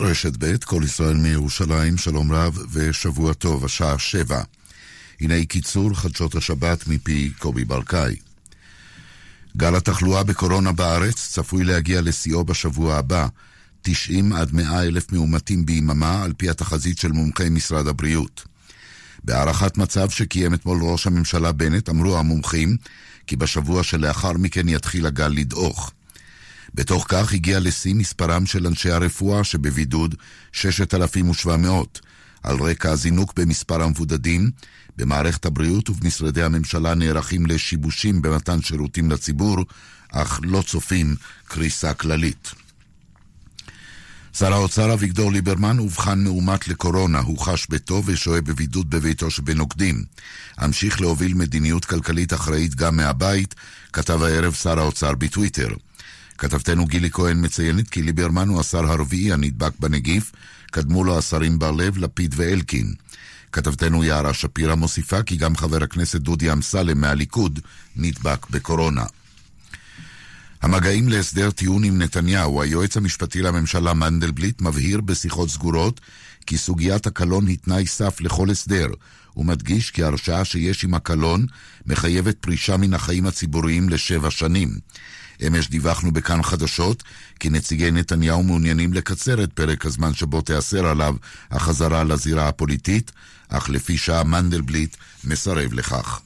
רשת ב', כל ישראל מירושלים, שלום רב ושבוע טוב, השעה שבע. הנה קיצור חדשות השבת מפי קובי ברקאי. גל התחלואה בקורונה בארץ צפוי להגיע לשיאו בשבוע הבא, 90 עד 100 אלף מאומתים ביממה, על פי התחזית של מומחי משרד הבריאות. בהערכת מצב שקיים אתמול ראש הממשלה בנט, אמרו המומחים כי בשבוע שלאחר מכן יתחיל הגל לדעוך. בתוך כך הגיע לשיא מספרם של אנשי הרפואה שבבידוד 6,700, על רקע הזינוק במספר המבודדים, במערכת הבריאות ובמשרדי הממשלה נערכים לשיבושים במתן שירותים לציבור, אך לא צופים קריסה כללית. שר האוצר אביגדור ליברמן אובחן מאומת לקורונה, הוא חש ביתו ושוהה בבידוד בביתו שבנוקדים. המשיך להוביל מדיניות כלכלית אחראית גם מהבית, כתב הערב שר האוצר בטוויטר. כתבתנו גילי כהן מציינת כי ליברמן הוא השר הרביעי הנדבק בנגיף, קדמו לו השרים בר לב, לפיד ואלקין. כתבתנו יערה שפירא מוסיפה כי גם חבר הכנסת דודי אמסלם מהליכוד נדבק בקורונה. המגעים להסדר טיעון עם נתניהו, היועץ המשפטי לממשלה מנדלבליט מבהיר בשיחות סגורות כי סוגיית הקלון היא תנאי סף לכל הסדר. הוא מדגיש כי הרשעה שיש עם הקלון מחייבת פרישה מן החיים הציבוריים לשבע שנים. אמש דיווחנו בכאן חדשות כי נציגי נתניהו מעוניינים לקצר את פרק הזמן שבו תיאסר עליו החזרה לזירה הפוליטית, אך לפי שעה מנדלבליט מסרב לכך.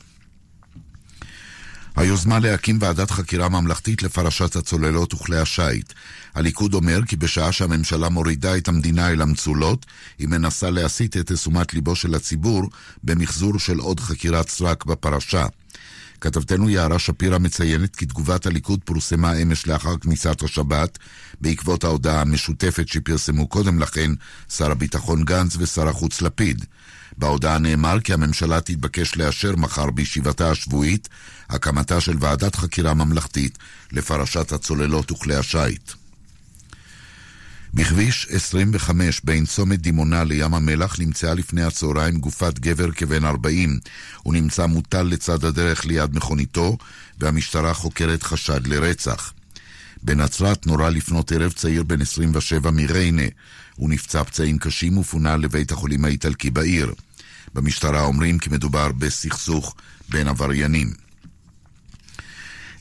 היוזמה להקים ועדת חקירה ממלכתית לפרשת הצוללות וכלי השיט. הליכוד אומר כי בשעה שהממשלה מורידה את המדינה אל המצולות, היא מנסה להסיט את תשומת ליבו של הציבור במחזור של עוד חקירת סרק בפרשה. כתבתנו יערה שפירא מציינת כי תגובת הליכוד פורסמה אמש לאחר כניסת השבת, בעקבות ההודעה המשותפת שפרסמו קודם לכן שר הביטחון גנץ ושר החוץ לפיד. בהודעה נאמר כי הממשלה תתבקש לאשר מחר בישיבתה השבועית הקמתה של ועדת חקירה ממלכתית לפרשת הצוללות וכלי השיט. בכביש 25 בין צומת דימונה לים המלח נמצאה לפני הצהריים גופת גבר כבן 40. הוא נמצא מוטל לצד הדרך ליד מכוניתו, והמשטרה חוקרת חשד לרצח. בנצרת נורה לפנות ערב צעיר בן 27 מריינה. הוא נפצע פצעים קשים ופונה לבית החולים האיטלקי בעיר. במשטרה אומרים כי מדובר בסכסוך בין עבריינים.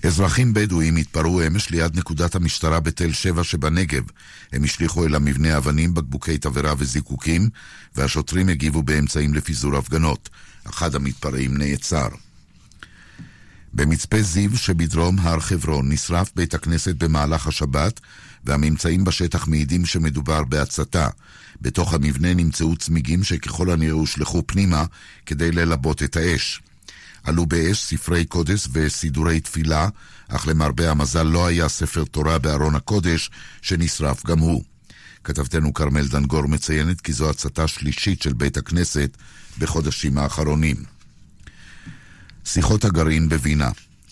אזרחים בדואים התפרעו אמש ליד נקודת המשטרה בתל שבע שבנגב. הם השליכו אל המבנה אבנים, בקבוקי תבערה וזיקוקים, והשוטרים הגיבו באמצעים לפיזור הפגנות. אחד המתפרעים נעצר. במצפה זיו שבדרום הר חברון נשרף בית הכנסת במהלך השבת, והממצאים בשטח מעידים שמדובר בהצתה. בתוך המבנה נמצאו צמיגים שככל הנראה הושלכו פנימה כדי ללבות את האש. עלו באש ספרי קודש וסידורי תפילה, אך למרבה המזל לא היה ספר תורה בארון הקודש, שנשרף גם הוא. כתבתנו כרמל דנגור מציינת כי זו הצתה שלישית של בית הכנסת בחודשים האחרונים. שיחות הגרעין בווינה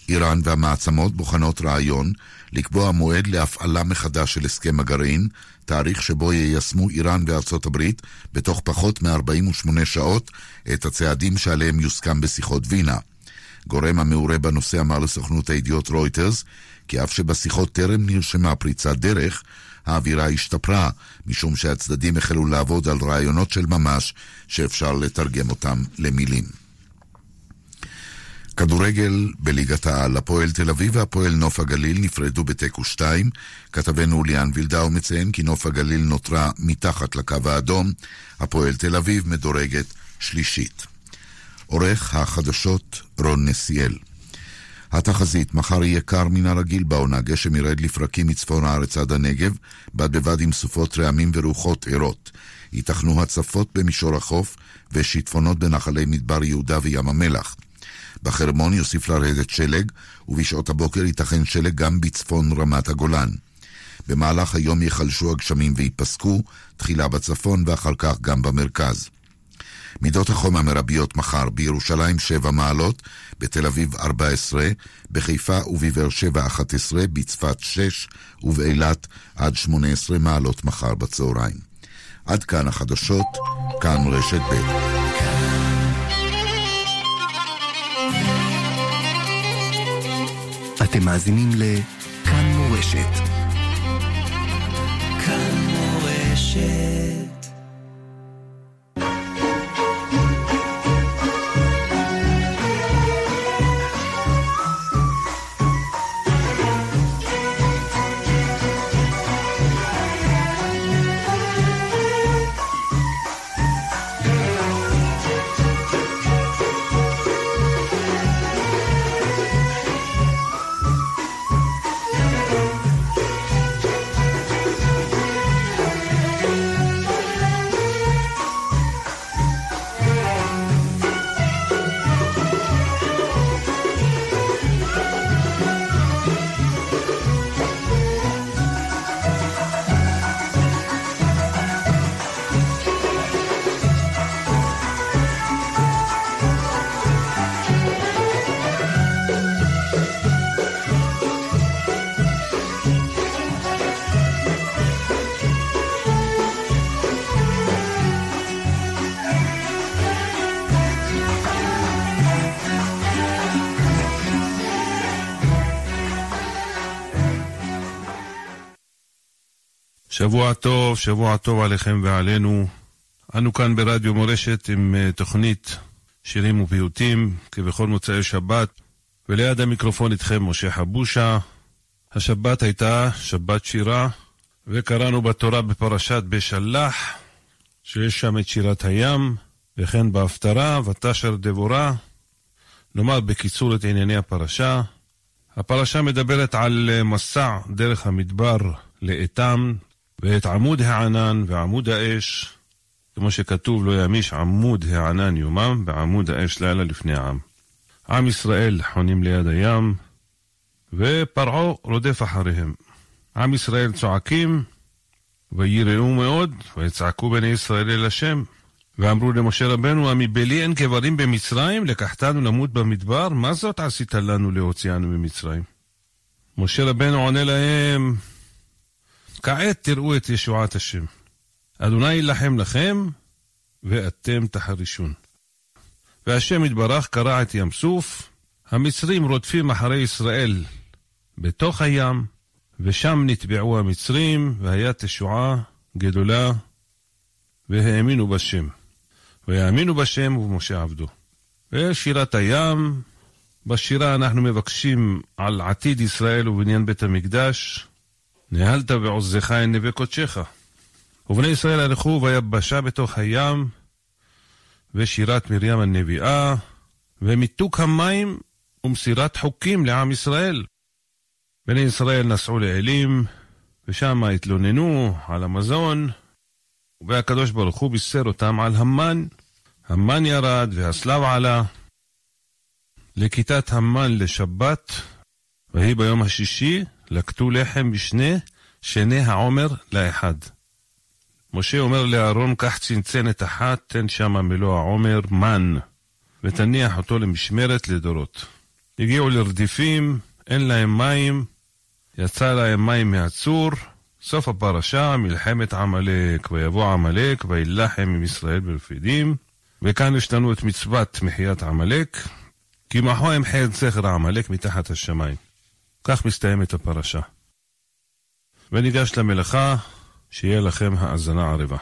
איראן והמעצמות בוחנות רעיון לקבוע מועד להפעלה מחדש של הסכם הגרעין, תאריך שבו יישמו איראן וארצות הברית בתוך פחות מ-48 שעות את הצעדים שעליהם יוסכם בשיחות וינה. גורם המעורה בנושא אמר לסוכנות הידיעות רויטרס כי אף שבשיחות טרם נרשמה פריצת דרך, האווירה השתפרה, משום שהצדדים החלו לעבוד על רעיונות של ממש שאפשר לתרגם אותם למילים. כדורגל בליגת העל, הפועל תל אביב והפועל נוף הגליל נפרדו בתיקו 2. כתבנו ליאן וילדאו מציין כי נוף הגליל נותרה מתחת לקו האדום, הפועל תל אביב מדורגת שלישית. עורך החדשות רון נסיאל. התחזית, מחר יהיה קר מן הרגיל בעונה, גשם ירד לפרקים מצפון הארץ עד הנגב, בד בבד עם סופות רעמים ורוחות ערות. ייתכנו הצפות במישור החוף ושיטפונות בנחלי מדבר יהודה וים המלח. בחרמון יוסיף לרדת שלג, ובשעות הבוקר ייתכן שלג גם בצפון רמת הגולן. במהלך היום ייחלשו הגשמים וייפסקו, תחילה בצפון ואחר כך גם במרכז. מידות החום המרביות מחר בירושלים 7 מעלות, בתל אביב 14, בחיפה ובבאר שבע 11, בצפת 6 ובאילת עד 18 מעלות מחר בצהריים. עד כאן החדשות, כאן רשת ב'. אתם מאזינים לכאן מורשת. כאן שבוע טוב, שבוע טוב עליכם ועלינו. אנו כאן ברדיו מורשת עם uh, תוכנית שירים ופיוטים, כבכל מוצאי שבת, וליד המיקרופון איתכם משה חבושה. השבת הייתה שבת שירה, וקראנו בתורה בפרשת בשלח, שיש שם את שירת הים, וכן בהפטרה, ותשר דבורה. נאמר בקיצור את ענייני הפרשה. הפרשה מדברת על אה, מסע דרך המדבר לאתם, ואת עמוד הענן ועמוד האש, כמו שכתוב, לא ימיש עמוד הענן יומם, ועמוד האש לילה לפני העם. עם ישראל חונים ליד הים, ופרעה רודף אחריהם. עם ישראל צועקים, ויראו מאוד, ויצעקו בני ישראל אל השם. ואמרו למשה רבנו, המבלי אין קברים במצרים, לקחתנו למות במדבר? מה זאת עשית לנו להוציאנו ממצרים? משה רבנו עונה להם, כעת תראו את ישועת השם. אדוני יילחם לכם, ואתם תחרישון. והשם יתברך קרע את ים סוף, המצרים רודפים אחרי ישראל בתוך הים, ושם נטבעו המצרים, והיה תשועה גדולה, והאמינו בשם. ויאמינו בשם ובמשה עבדו. ושירת הים, בשירה אנחנו מבקשים על עתיד ישראל ובניין בית המקדש, נהלת ועוזך אל נווה קודשך. ובני ישראל הלכו ביבשה בתוך הים, ושירת מרים הנביאה, ומיתוק המים ומסירת חוקים לעם ישראל. בני ישראל נסעו לאלים, ושם התלוננו על המזון, והקדוש ברוך הוא בישר אותם על המן. המן ירד והסלב עלה. לכיתת המן לשבת, ויהי ביום השישי, לקטו לחם בשני, שני העומר לאחד. משה אומר לאהרון, קח צנצנת אחת, תן שמה מלוא העומר, מן, ותניח אותו למשמרת לדורות. הגיעו לרדיפים, אין להם מים, יצא להם מים מהצור, סוף הפרשה, מלחמת עמלק, ויבוא עמלק, וילחם עם ישראל ברפידים. וכאן יש לנו את מצוות מחיית עמלק, כי מחו אמחה את זכר עמלק מתחת השמיים. כך מסתיימת הפרשה. וניגש למלאכה, שיהיה לכם האזנה ערבה.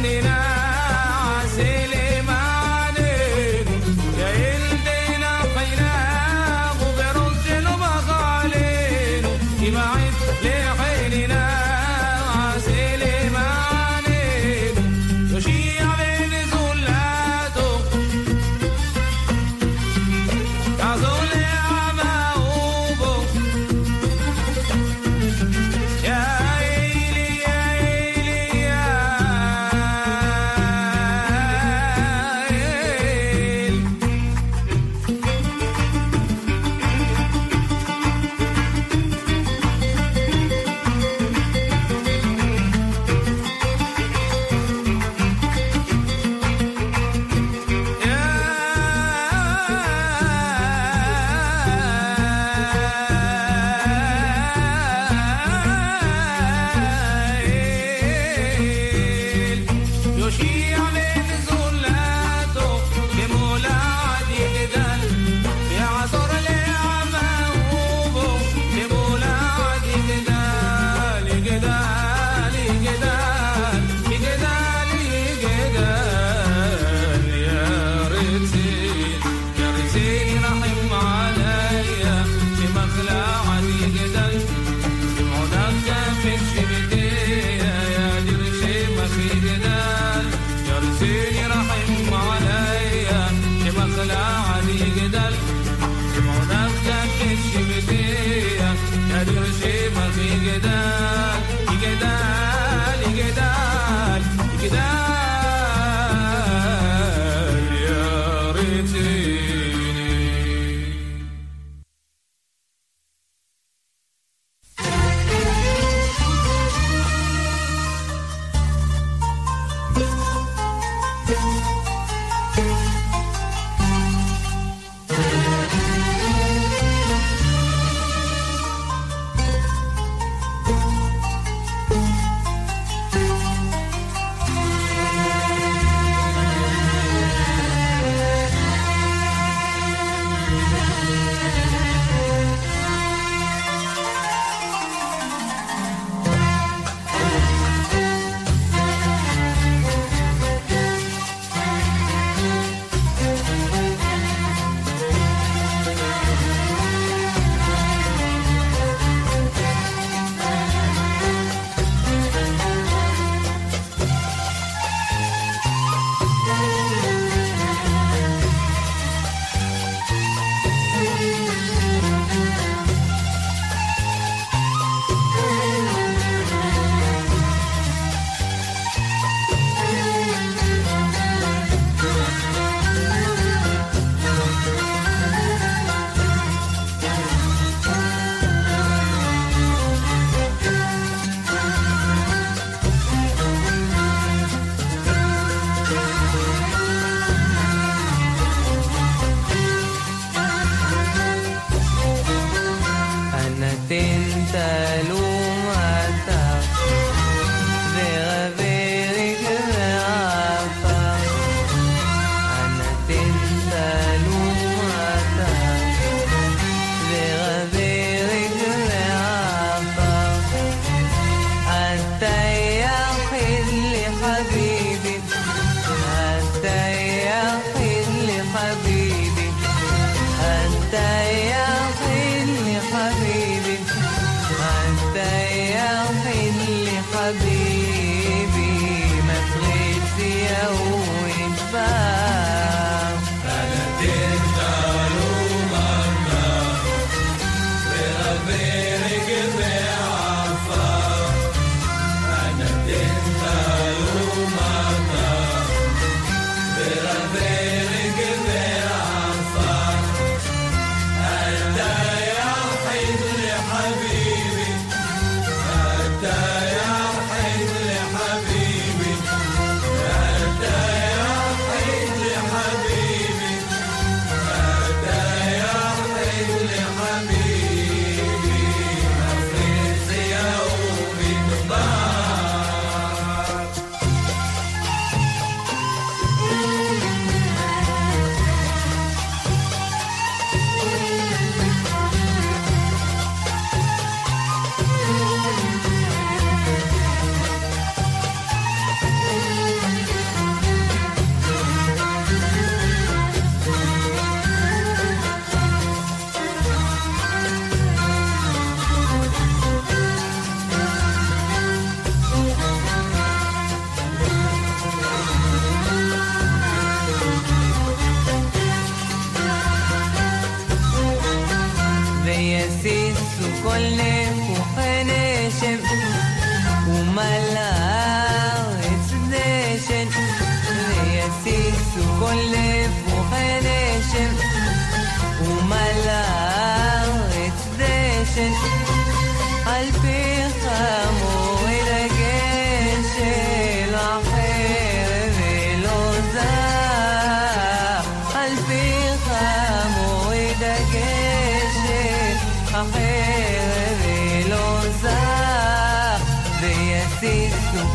standing out.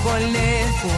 con les pour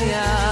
gracias.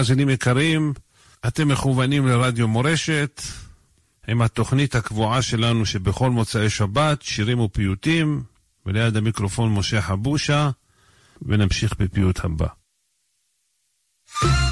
מאזינים יקרים, אתם מכוונים לרדיו מורשת, עם התוכנית הקבועה שלנו שבכל מוצאי שבת, שירים ופיוטים, וליד המיקרופון משה חבושה, ונמשיך בפיוט הבא. thank you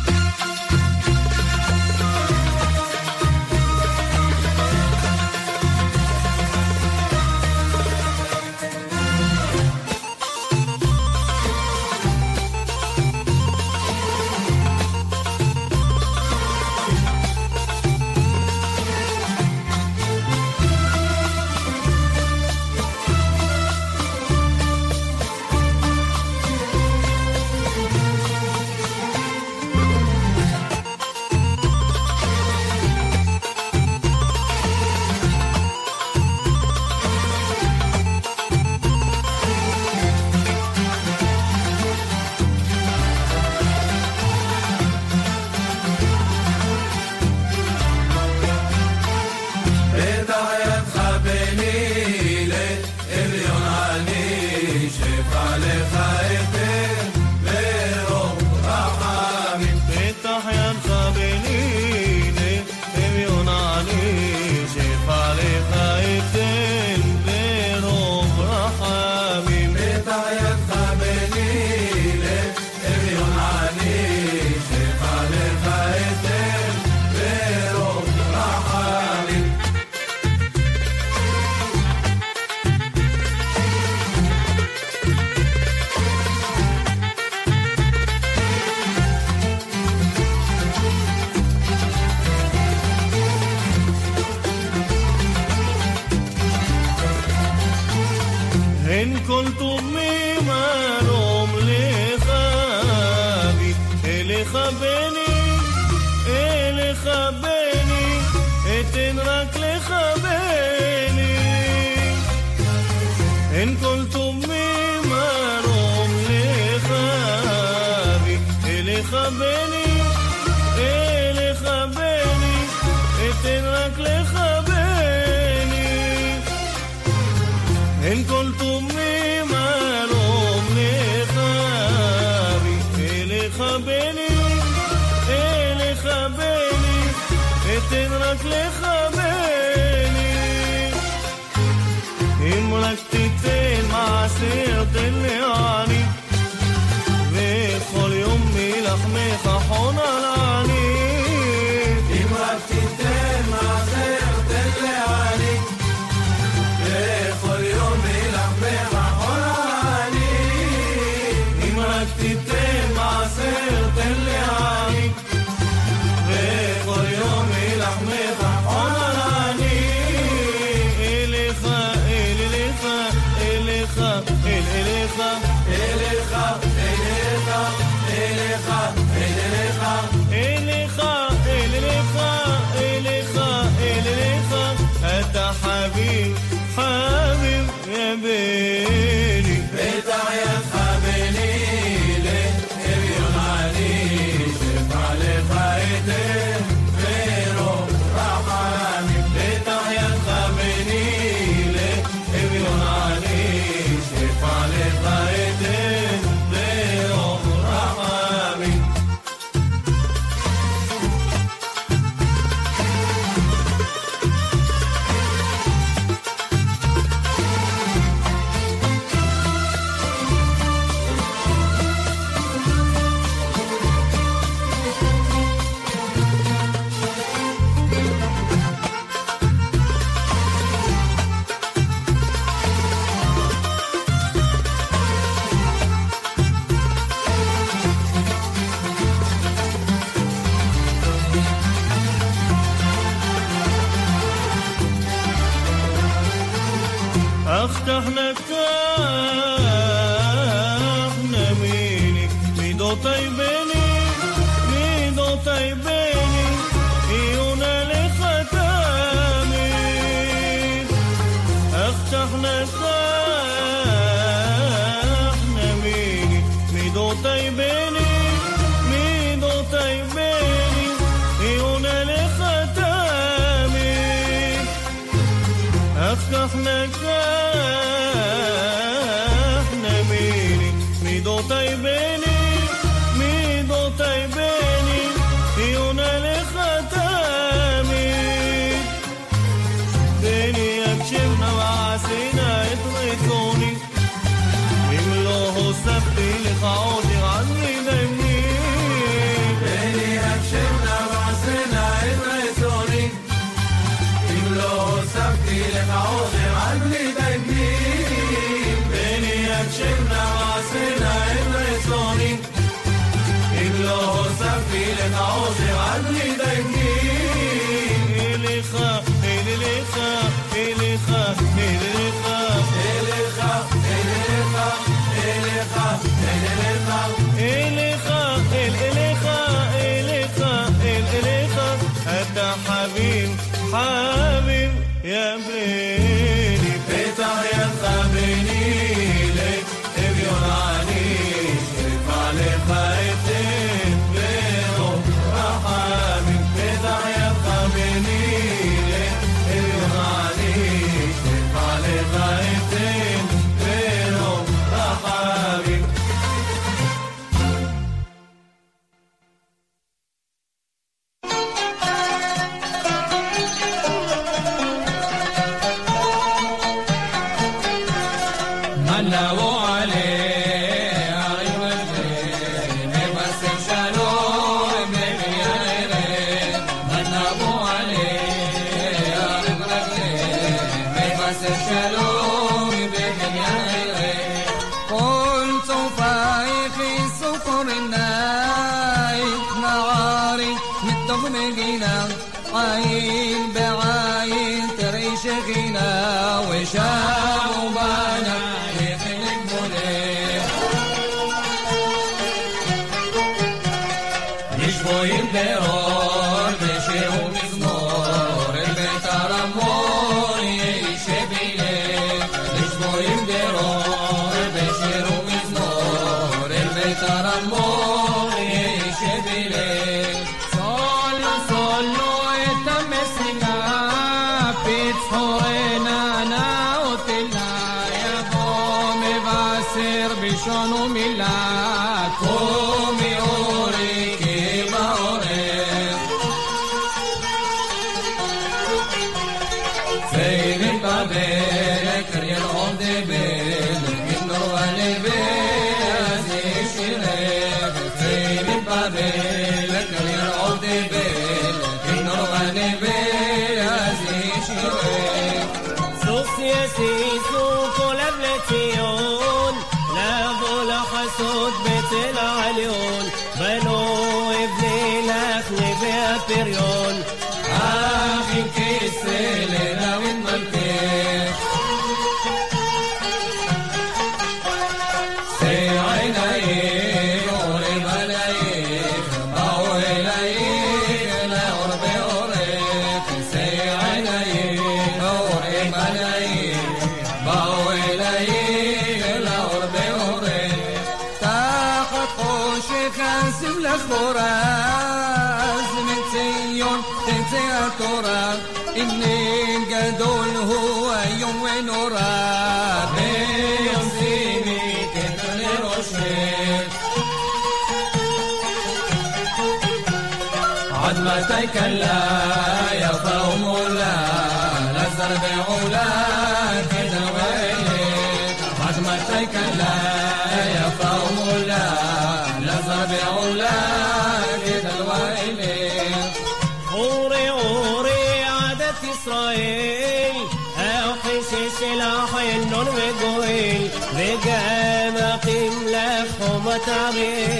حسينة اطلقوني يملوه سبتي لك عودي عني نمني بيني هبشمنا بعصرنا اطلقوني يملوه سبتي لك عودي عني نمني بيني هبشمنا بعصرنا اطلقوني يملوه سبتي لك عودي عني نمني siempre. Hiç boyun der o كذا ويلك عظمتك لا يا فولا لا صبع لا كذا ويلك غوري غوري عادت إسرائيل أو حسيس الأحيان نون وجويل وجامع قيم لخمة عبيل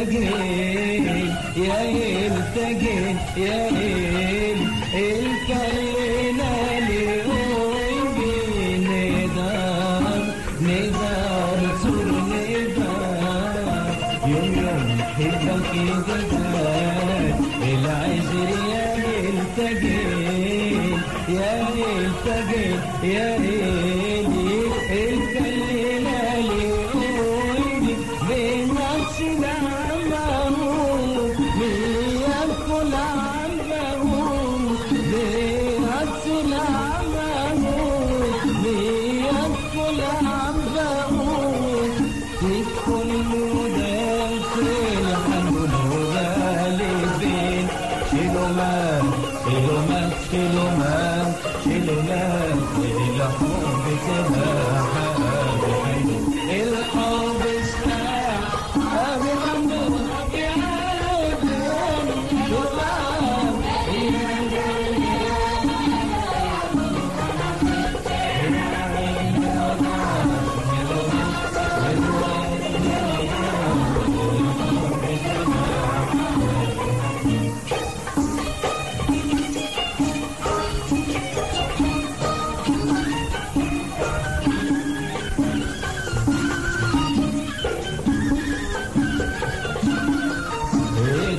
يلتقي يا يلتقي يا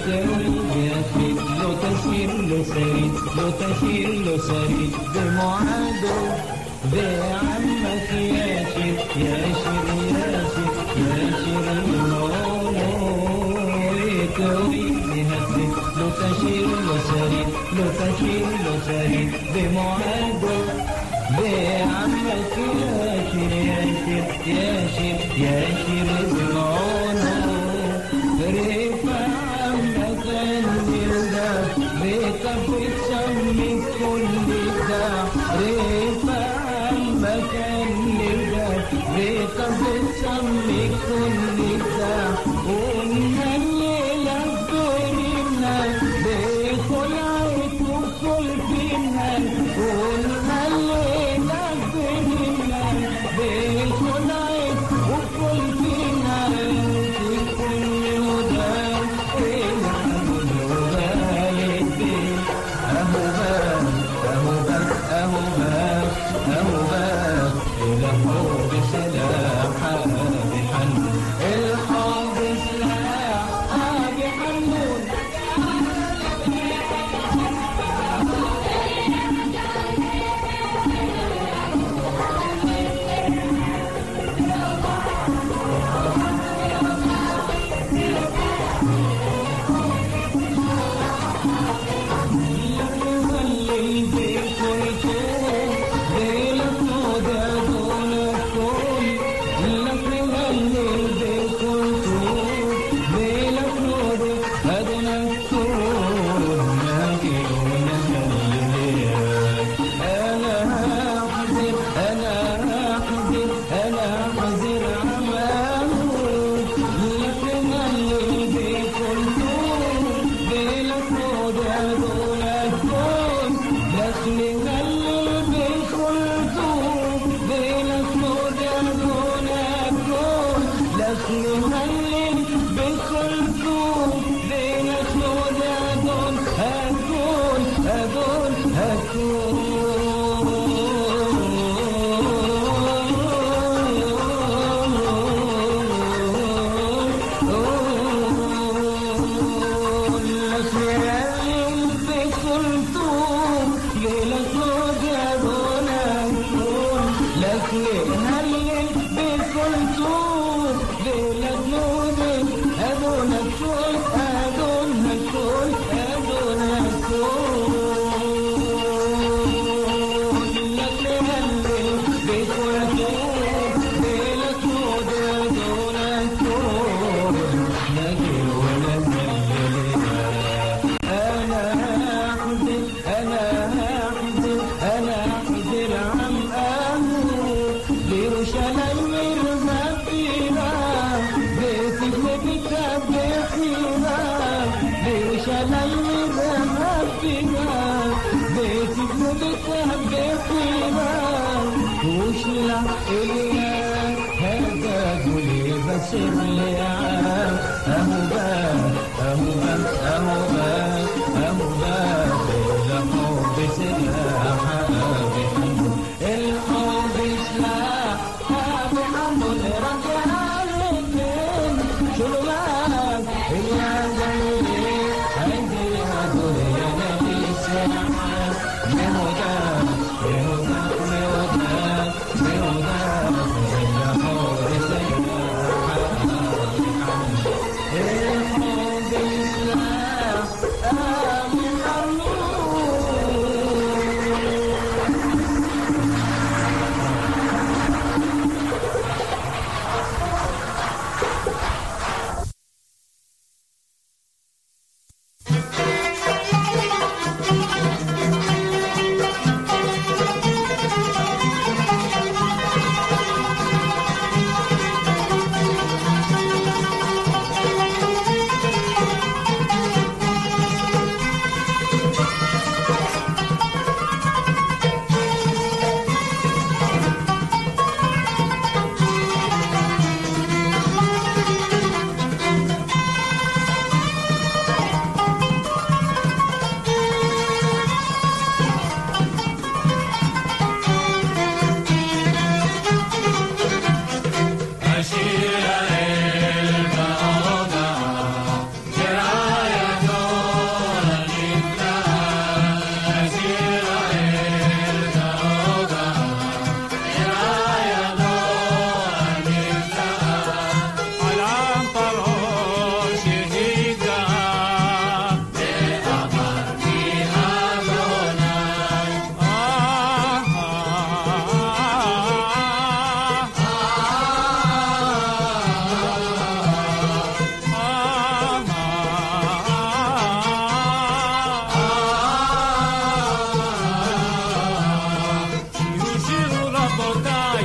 جاهد لو تسير له سريد لو تسير له سريد بمعاده ده عمك ياشر ياشر ياشر ياشر لو تشير له سريد لو تشير له سريد بمعاده ده عمك ياشر ياشر ياشر ياشر زمعونه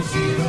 see the